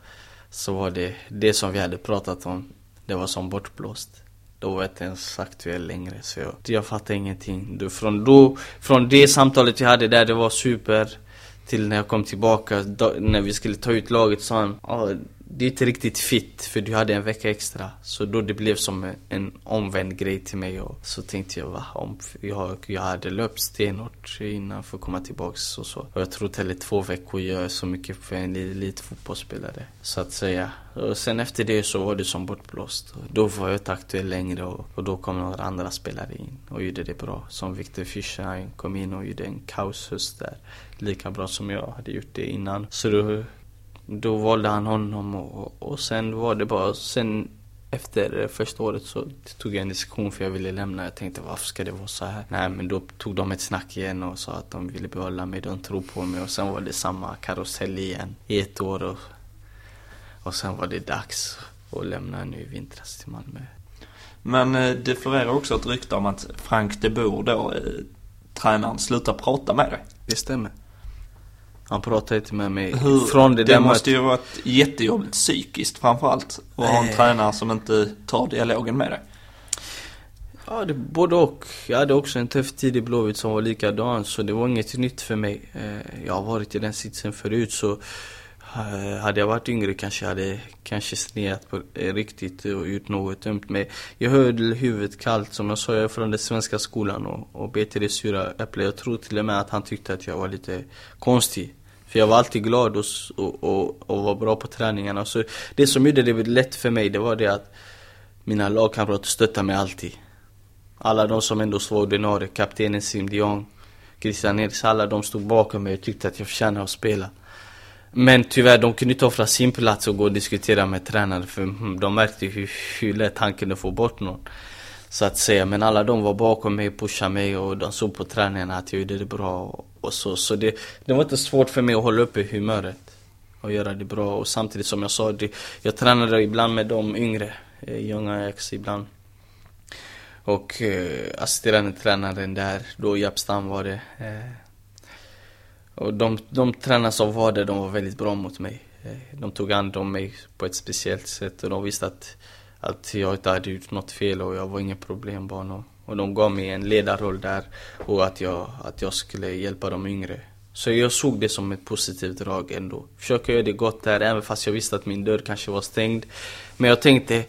så var det det som vi hade pratat om. Det var som bortblåst. Då var jag inte ens aktuell längre. Så jag, jag fattade ingenting. Då, från, då, från det samtalet vi hade där, det var super. Till när jag kom tillbaka, då, när vi skulle ta ut laget sa han ah, det är inte riktigt fit för du hade en vecka extra. Så då det blev som en omvänd grej till mig och så tänkte jag va, om jag, jag hade löpt stenhårt innan för att komma tillbaks och så. Och jag tror heller två veckor gör så mycket för en elitfotbollsspelare. Så att säga. Och sen efter det så var det som bortblåst. Då var jag inte aktuell längre och, och då kom några andra spelare in och gjorde det bra. Som Victor Fischer kom in och gjorde en kaoshöst där. Lika bra som jag hade gjort det innan. Så då då valde han honom och, och sen var det bara, sen efter första året så tog jag en diskussion för jag ville lämna. Jag tänkte varför ska det vara så här? Nej men då tog de ett snack igen och sa att de ville behålla mig, de tror på mig och sen var det samma karusell igen i ett år och, och sen var det dags att lämna nu i vintras till Malmö. Men eh, det florerar också ett rykte om att Frank de Boer då, eh, tränaren, slutar prata med dig. Det stämmer. Han pratade inte med mig Hur, från det, det måste ju varit jättejobbigt psykiskt framförallt. Att ha en äh. tränare som inte tar dialogen med dig. Ja, det både och. Jag hade också en tuff tid i Blåvitt som var likadan, så det var inget nytt för mig. Eh, jag har varit i den sitsen förut, så eh, Eh, hade jag varit yngre kanske jag hade kanske sneat på eh, riktigt och gjort något dumt. Men jag höll huvudet kallt. Som jag sa, jag är från den svenska skolan och, och bet det sura äpplet. Jag tror till och med att han tyckte att jag var lite konstig. För jag var alltid glad och, och, och, och var bra på träningarna. Så det som gjorde det lätt för mig, det var det att mina lagkamrater stöttade mig alltid. Alla de som ändå var ordinarie, kaptenen Sim Dion, Christian Eriks, alla de stod bakom mig och tyckte att jag förtjänade att spela. Men tyvärr, de kunde inte offra sin plats och gå och diskutera med tränaren för hmm, de märkte hur, hur lätt han kunde få bort någon. Så att säga, men alla de var bakom mig, pushade mig och de såg på träningarna att jag gjorde det bra och så. Så det, det var inte svårt för mig att hålla uppe humöret och göra det bra. Och samtidigt som jag sa, det, jag tränade ibland med de yngre, eh, Young Ajax ibland. Och eh, assisterande tränaren där, då Japstam var det. Eh, och de, de tränare som var där, de var väldigt bra mot mig. Eh, de tog hand om mig på ett speciellt sätt och de visste att, att jag inte hade gjort något fel och jag var ingen problembarn. Och, och de gav mig en ledarroll där och att jag, att jag skulle hjälpa de yngre. Så jag såg det som ett positivt drag ändå. Försöka göra det gott där, även fast jag visste att min dörr kanske var stängd. Men jag tänkte,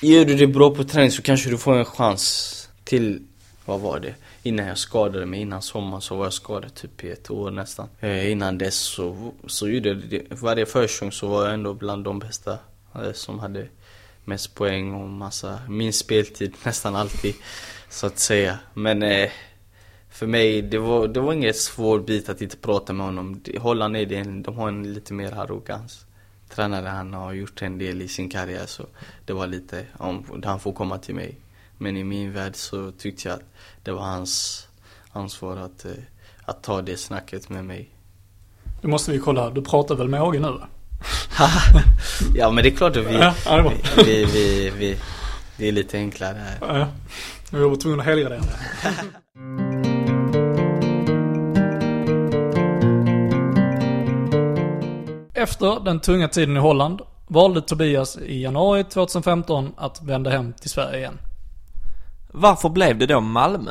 gör du det bra på träning så kanske du får en chans till, vad var det? Innan jag skadade mig, innan sommaren så var jag skadad typ i ett år nästan. Eh, innan dess så, så gjorde det, varje försäsong så var jag ändå bland de bästa eh, som hade mest poäng och massa, min speltid nästan alltid. Så att säga. Men eh, för mig, det var, det var inget svår bit att inte prata med honom. Holland är det, de har en lite mer arrogans. Tränare han har gjort en del i sin karriär så det var lite, om han får komma till mig. Men i min värld så tyckte jag att det var hans ansvar att, eh, att ta det snacket med mig. Nu måste vi kolla, du pratar väl med Åge nu ja men det är klart att vi, Ja, ja, vi, vi, vi, vi, det är lite enklare här. Ja, ja. Jag var tvungen att helgardera det. Efter den tunga tiden i Holland valde Tobias i januari 2015 att vända hem till Sverige igen. Varför blev det då Malmö?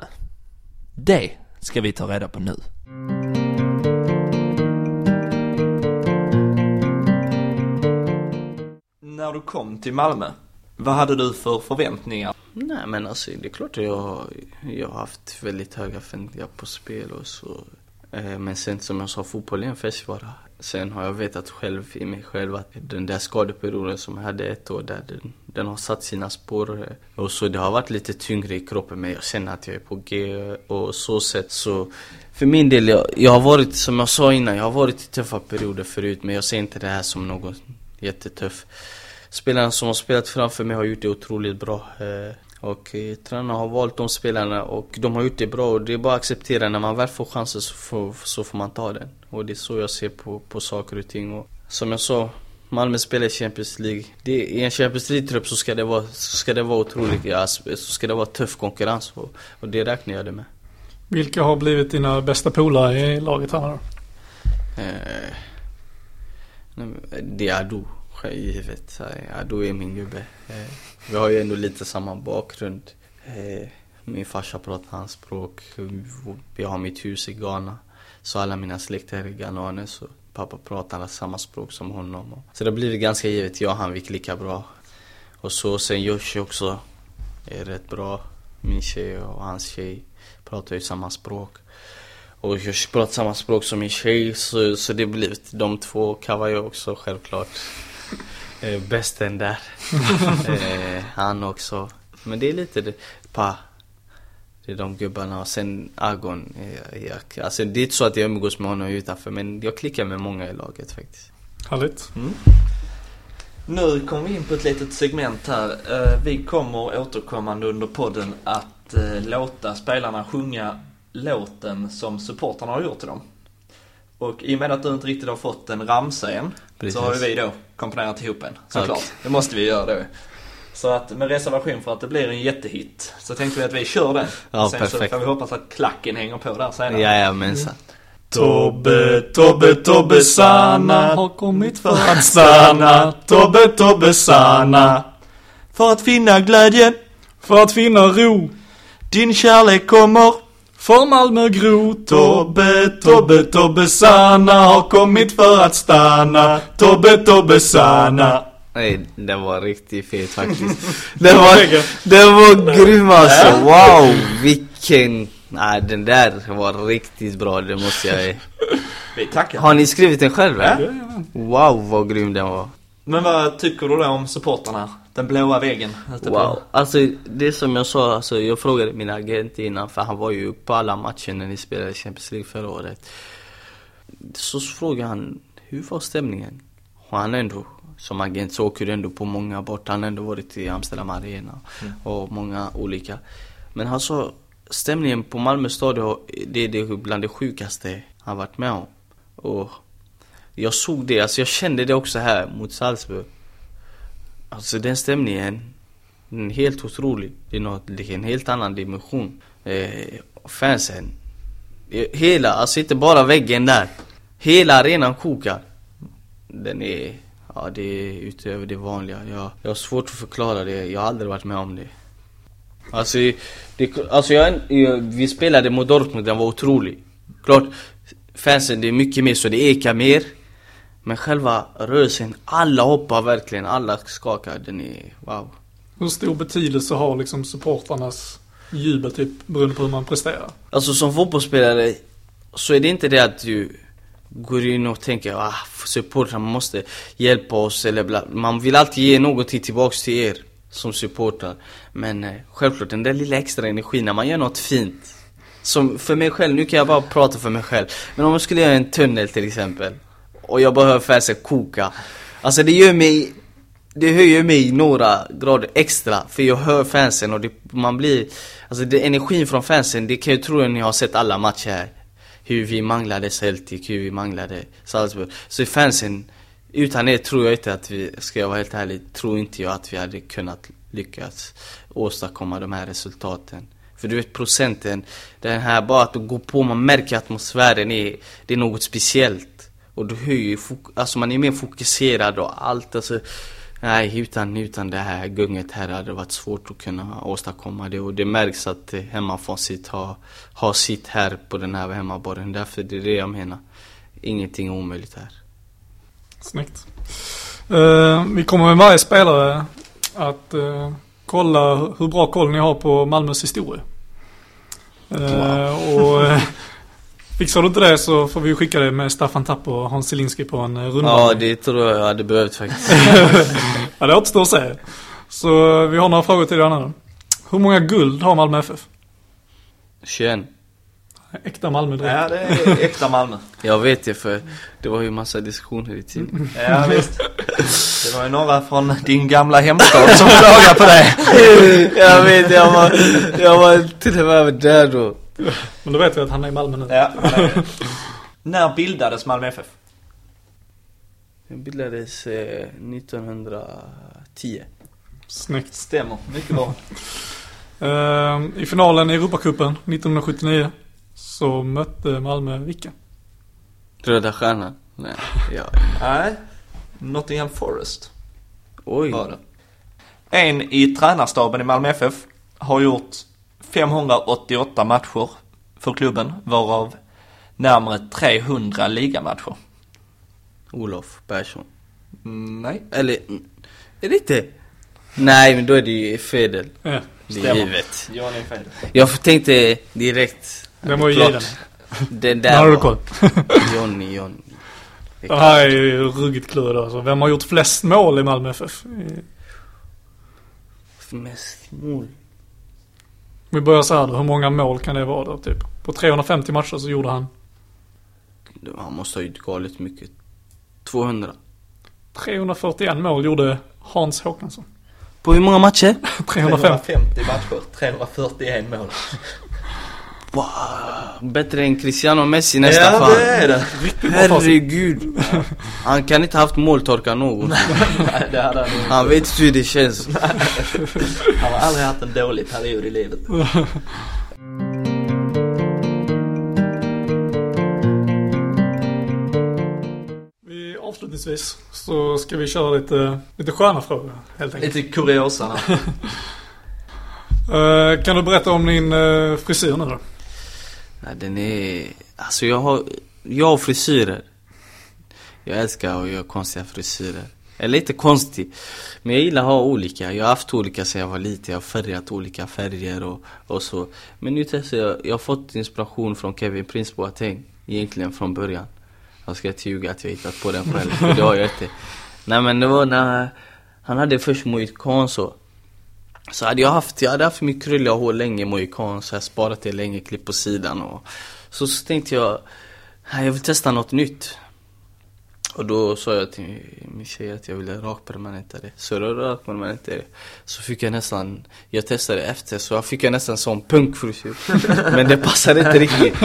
Det ska vi ta reda på nu. När du kom till Malmö, vad hade du för förväntningar? Nej men alltså det är klart att jag, jag har haft väldigt höga förväntningar på spel och så. Eh, men sen som jag sa, fotboll är en färskvara. Sen har jag vetat själv i mig själv att den där skadeperioden som jag hade ett år där, den, den har satt sina spår. Eh, och så det har varit lite tyngre i kroppen men jag känner att jag är på G eh, och så sätt så för min del, jag, jag har varit, som jag sa innan, jag har varit i tuffa perioder förut men jag ser inte det här som något jättetuff. Spelarna som har spelat framför mig har gjort det otroligt bra. Eh, och eh, tränarna har valt de spelarna och de har gjort det bra och det är bara att acceptera. När man väl får chansen så får, så får man ta den. Och det är så jag ser på, på saker och ting. Och som jag sa, Malmö spelar i Champions League. Det, I en Champions League-trupp så ska det vara, så ska det vara otroligt, ja, så ska det vara tuff konkurrens. Och, och det räknar jag det med. Vilka har blivit dina bästa polare i laget här då? Eh, det är Ado, givet. Eh, Ado är min gubbe. Eh, vi har ju ändå lite samma bakgrund. Eh, min farsa pratar hans språk. Jag har mitt hus i Ghana. Så alla mina släkter är ghananer. Så pappa pratar samma språk som honom. Så det blivit ganska givet. Jag och han gick lika bra. Och så sen Joshi också är rätt bra. Min tjej och hans tjej pratar ju samma språk. Och jag pratar samma språk som min tjej så, så det blir de två Kawaii också självklart. Eh, bästen där. eh, han också. Men det är lite det, pa. Det är de gubbarna och sen Agon. Eh, jag, alltså det är inte så att jag umgås med honom utanför men jag klickar med många i laget faktiskt. Härligt. Nu kommer vi in på ett litet segment här. Eh, Vi kommer återkommande under podden att eh, låta spelarna sjunga låten som supportrarna har gjort till dem. Och i och med att du inte riktigt har fått en ramsa än Precis. så har vi då komponerat ihop en. Såklart. Det måste vi göra då. Så att med reservation för att det blir en jättehit så tänkte vi att vi kör den. Ja, sen så perfekt. får vi hoppas att klacken hänger på där senare. Jajamensan. Tobbe, Tobbe, Tobbe Sanna har kommit för att stanna. Tobbe, Tobbe Sanna för att finna glädje. För att finna ro. Din kärlek kommer. För Malmö Gro. Tobbe, Tobbe, Tobbe Sanna har kommit för att stanna. Tobbe, Tobbe Sanna. Nej, den var riktigt fet faktiskt. Den var, den var grym alltså. Wow, vilken... Nej, den där var riktigt bra, det måste jag tackar. Har ni skrivit den själv? Ja. eller? Wow, vad grym den var. Men vad tycker du då om supportrarna? Den blåa väggen på- Wow. Alltså det som jag sa, alltså, jag frågade min agent innan för han var ju på alla matcher när ni spelade Champions League förra året. Så frågade han, hur var stämningen? Och han ändå, som agent så åker du ändå på många bort. Han har ändå varit i Amsterdam Arena och många olika. Men sa, stämningen på Malmö stadion, det är det bland det sjukaste han varit med om. Och jag såg det, alltså jag kände det också här mot Salzburg. Alltså den stämningen, den är helt otrolig. Det är, något, det är en helt annan dimension. Eh, fansen, eh, hela, alltså inte bara väggen där. Hela arenan kokar. Den är, ja det är utöver det vanliga. Jag, jag har svårt att förklara det, jag har aldrig varit med om det. Alltså, det, alltså jag, vi spelade mot Dortmund, den var otrolig. Klart, fansen det är mycket mer så det ekar mer. Men själva rörelsen, alla hoppar verkligen, alla skakar, den är wow. Hur stor betydelse har liksom supportrarnas jubel typ beroende på hur man presterar? Alltså som fotbollsspelare så är det inte det att du går in och tänker ah, supportrarna måste hjälpa oss eller bla. Man vill alltid ge någonting tillbaks till er som supportrar. Men eh, självklart den där lilla extra energin när man gör något fint. Som för mig själv, nu kan jag bara prata för mig själv. Men om jag skulle göra en tunnel till exempel. Och jag bara hör fansen koka. Alltså det gör mig det höjer mig några grader extra för jag hör fansen och det, man blir Alltså det, energin från fansen, det kan jag tro att ni har sett alla matcher här hur vi manglade Celtic, hur vi manglade Salzburg Så fansen, utan er tror jag inte att vi, ska jag vara helt ärlig, tror inte jag att vi hade kunnat lyckas åstadkomma de här resultaten för du vet procenten, den här bara att gå på, man märker atmosfären är, det är något speciellt. Och då höjer alltså man är mer fokuserad och allt alltså Nej, utan, utan det här gunget här hade det varit svårt att kunna åstadkomma det och det märks att hemmafacit har, har sitt här på den här hemmaborgen. Därför det är det jag menar. Ingenting är omöjligt här. Snyggt. Uh, vi kommer med varje spelare att uh, kolla hur bra koll ni har på Malmös historia. Uh, wow. och Fixar du inte det så får vi skicka det med Staffan Tapp och Hans Zielinski på en runda. Ja, det tror jag jag hade behövt faktiskt. ja, det återstår att se. Så vi har några frågor till dig nu. Hur många guld har Malmö FF? 21. Äkta Malmö direkt. Ja, det är äkta Malmö. jag vet det för det var ju massa diskussioner i tiden. ja, visst. Det var ju några från din gamla hemstad som klagade på det. jag vet, jag var, jag var till och med där då. Men då vet vi att han är i Malmö nu. Ja, När bildades Malmö FF? Den bildades eh, 1910. Snyggt. Stämmer, mycket bra. uh, I finalen i Europacupen 1979 så mötte Malmö vilka? Röda Stjärnan? Nej, ja. Nej, Nottingham Forest. Oj. Var det. En i tränarstaben i Malmö FF har gjort 588 matcher för klubben, varav närmare 300 ligamatcher. Olof Persson. Mm, nej. Eller, är det inte? Nej, men då är det ju Fedel. Ja. Det är givet. Johnny Fedel. Jag tänkte direkt. Den var ju given. Den där har du koll. Johnny, Johnny. Det här är ju ruggigt klurigt alltså. Vem har gjort flest mål i Malmö FF? Mest mål? Vi börjar så här då. Hur många mål kan det vara då typ? På 350 matcher så gjorde han? Han måste ha gjort galet mycket. 200. 341 mål gjorde Hans Håkansson. På hur många matcher? 350. 350 matcher, 341 mål. Wow. Bättre än Cristiano Messi nästan Ja, fan. det är det. Herregud. Han kan inte haft måltorka någon. Han inte. Han vet hur det känns. Han har aldrig haft en dålig period i livet. Vi, avslutningsvis så ska vi köra lite, lite sköna frågor helt enkelt. Lite kuriosa. Uh, kan du berätta om din uh, frisyr nu då? Nej, den är... Alltså jag har... Jag har frisyrer. Jag älskar att göra konstiga frisyrer. Är lite konstig. Men jag gillar att ha olika. Jag har haft olika sedan jag var liten. Jag har färgat olika färger och, och så. Men nu testar jag. Jag har fått inspiration från Kevin Prince Boateng. Egentligen från början. Jag ska inte ljuga att jag hittat på den själv. För det har jag inte. Nej men det var när han hade först mohikan så. Så hade jag haft, jag hade haft mitt krulliga hår länge, mohikan, så jag sparat det länge, klipp på sidan och så, så tänkte jag, jag vill testa något nytt. Och då sa jag till min tjej att jag ville rakpermanenta det. Så jag rakpermanentade det. Så fick jag nästan, jag testade efter så jag fick jag nästan sån punkfrisyr. men det passade inte riktigt.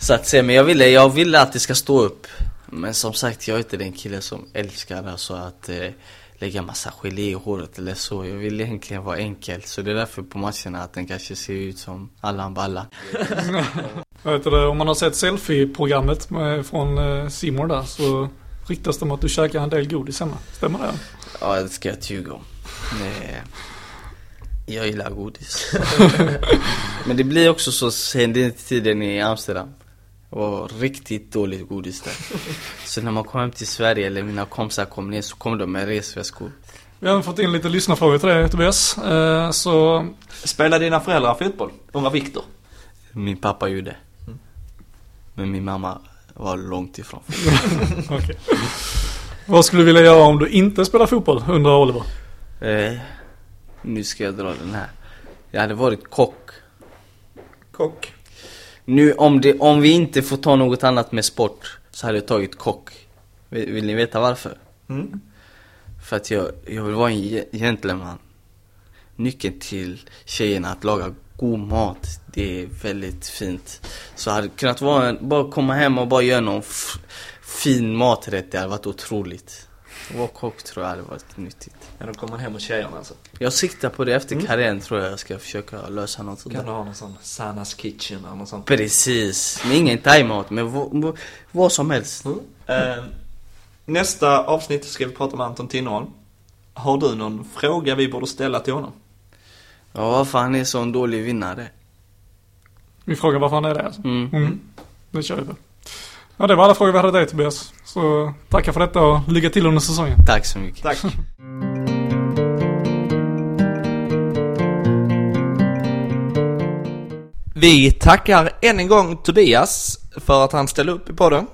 Så att säga, men jag ville, jag ville att det ska stå upp. Men som sagt, jag är inte den killen som älskar alltså att eh, lägga massa gelé i håret eller så. Jag vill egentligen vara enkel. Så det är därför på matcherna att den kanske ser ut som Allan Balla. Om man har sett selfie-programmet från eh, Simor där så ryktas det om att du käkar en del godis hemma. Stämmer det? Ja, det ska jag ljuga om. Nej. Jag gillar godis. Men det blir också så sen den tiden i Amsterdam. Det var riktigt dåligt godis där. Så när man kom hem till Sverige eller mina kompisar kom ner så kom de med resväskor. Vi har fått in lite lyssnarfrågor till dig Tobias. Eh, så Spelar dina föräldrar fotboll? Undrar Viktor. Min pappa gjorde. Men min mamma var långt ifrån. okej. Vad skulle du vilja göra om du inte spelar fotboll, undrar Oliver? Eh, nu ska jag dra den här. Jag hade varit kock. Kock. Nu om, det, om vi inte får ta något annat med sport så hade jag tagit kock. Vill, vill ni veta varför? Mm. För att jag, jag vill vara en ge- gentleman. Nyckeln till tjejerna att laga god mat, det är väldigt fint. Så hade det kunnat vara en, bara komma hem och bara göra någon fin maträtt, det hade varit otroligt. Att vara kock tror jag hade varit nyttigt. Ja, då kommer man hem hos tjejerna alltså. Jag siktar på det efter karriären tror jag jag ska försöka lösa något Kan sånt du där. ha någon sån Sannas kitchen eller något sånt? Precis, men ingen thaimat, men vad, som helst. Eh, nästa avsnitt ska vi prata med Anton Tinnerholm. Har du någon fråga vi borde ställa till honom? Ja, varför han är så en dålig vinnare. Vi frågar varför han är det alltså. Mm. Mm. Det kör vi på. Ja, det var alla frågor vi hade till dig Tobias. Så tackar för detta och lycka till under säsongen. Tack så mycket. Tack. Vi tackar än en gång Tobias för att han ställde upp i podden.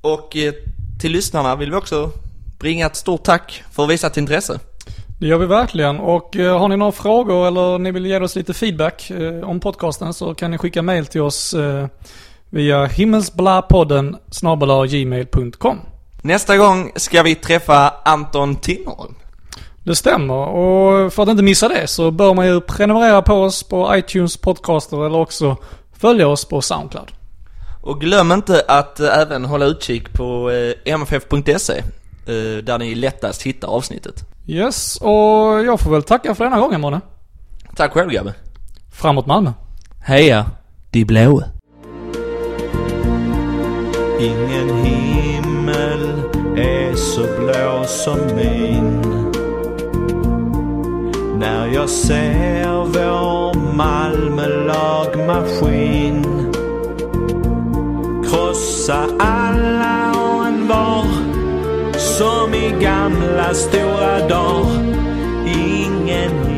Och eh, till lyssnarna vill vi också bringa ett stort tack för visat intresse. Det gör vi verkligen och eh, har ni några frågor eller ni vill ge oss lite feedback eh, om podcasten så kan ni skicka mail till oss via himmelsblapodden gmail.com. Nästa gång ska vi träffa Anton Tinnerholm. Det stämmer och för att inte missa det så bör man ju prenumerera på oss på iTunes podcaster eller också följa oss på Soundcloud. Och glöm inte att eh, även hålla utkik på eh, mff.se eh, där ni lättast hittar avsnittet. Yes, och jag får väl tacka för denna gången Måne. Tack själv Gabbe. Framåt Malmö. Heja, de blåa. Ingen himmel är så blå som min när jag ser vår Malmö-lagmaskin Krossa alla och en var Som i gamla stora dagar. Ingen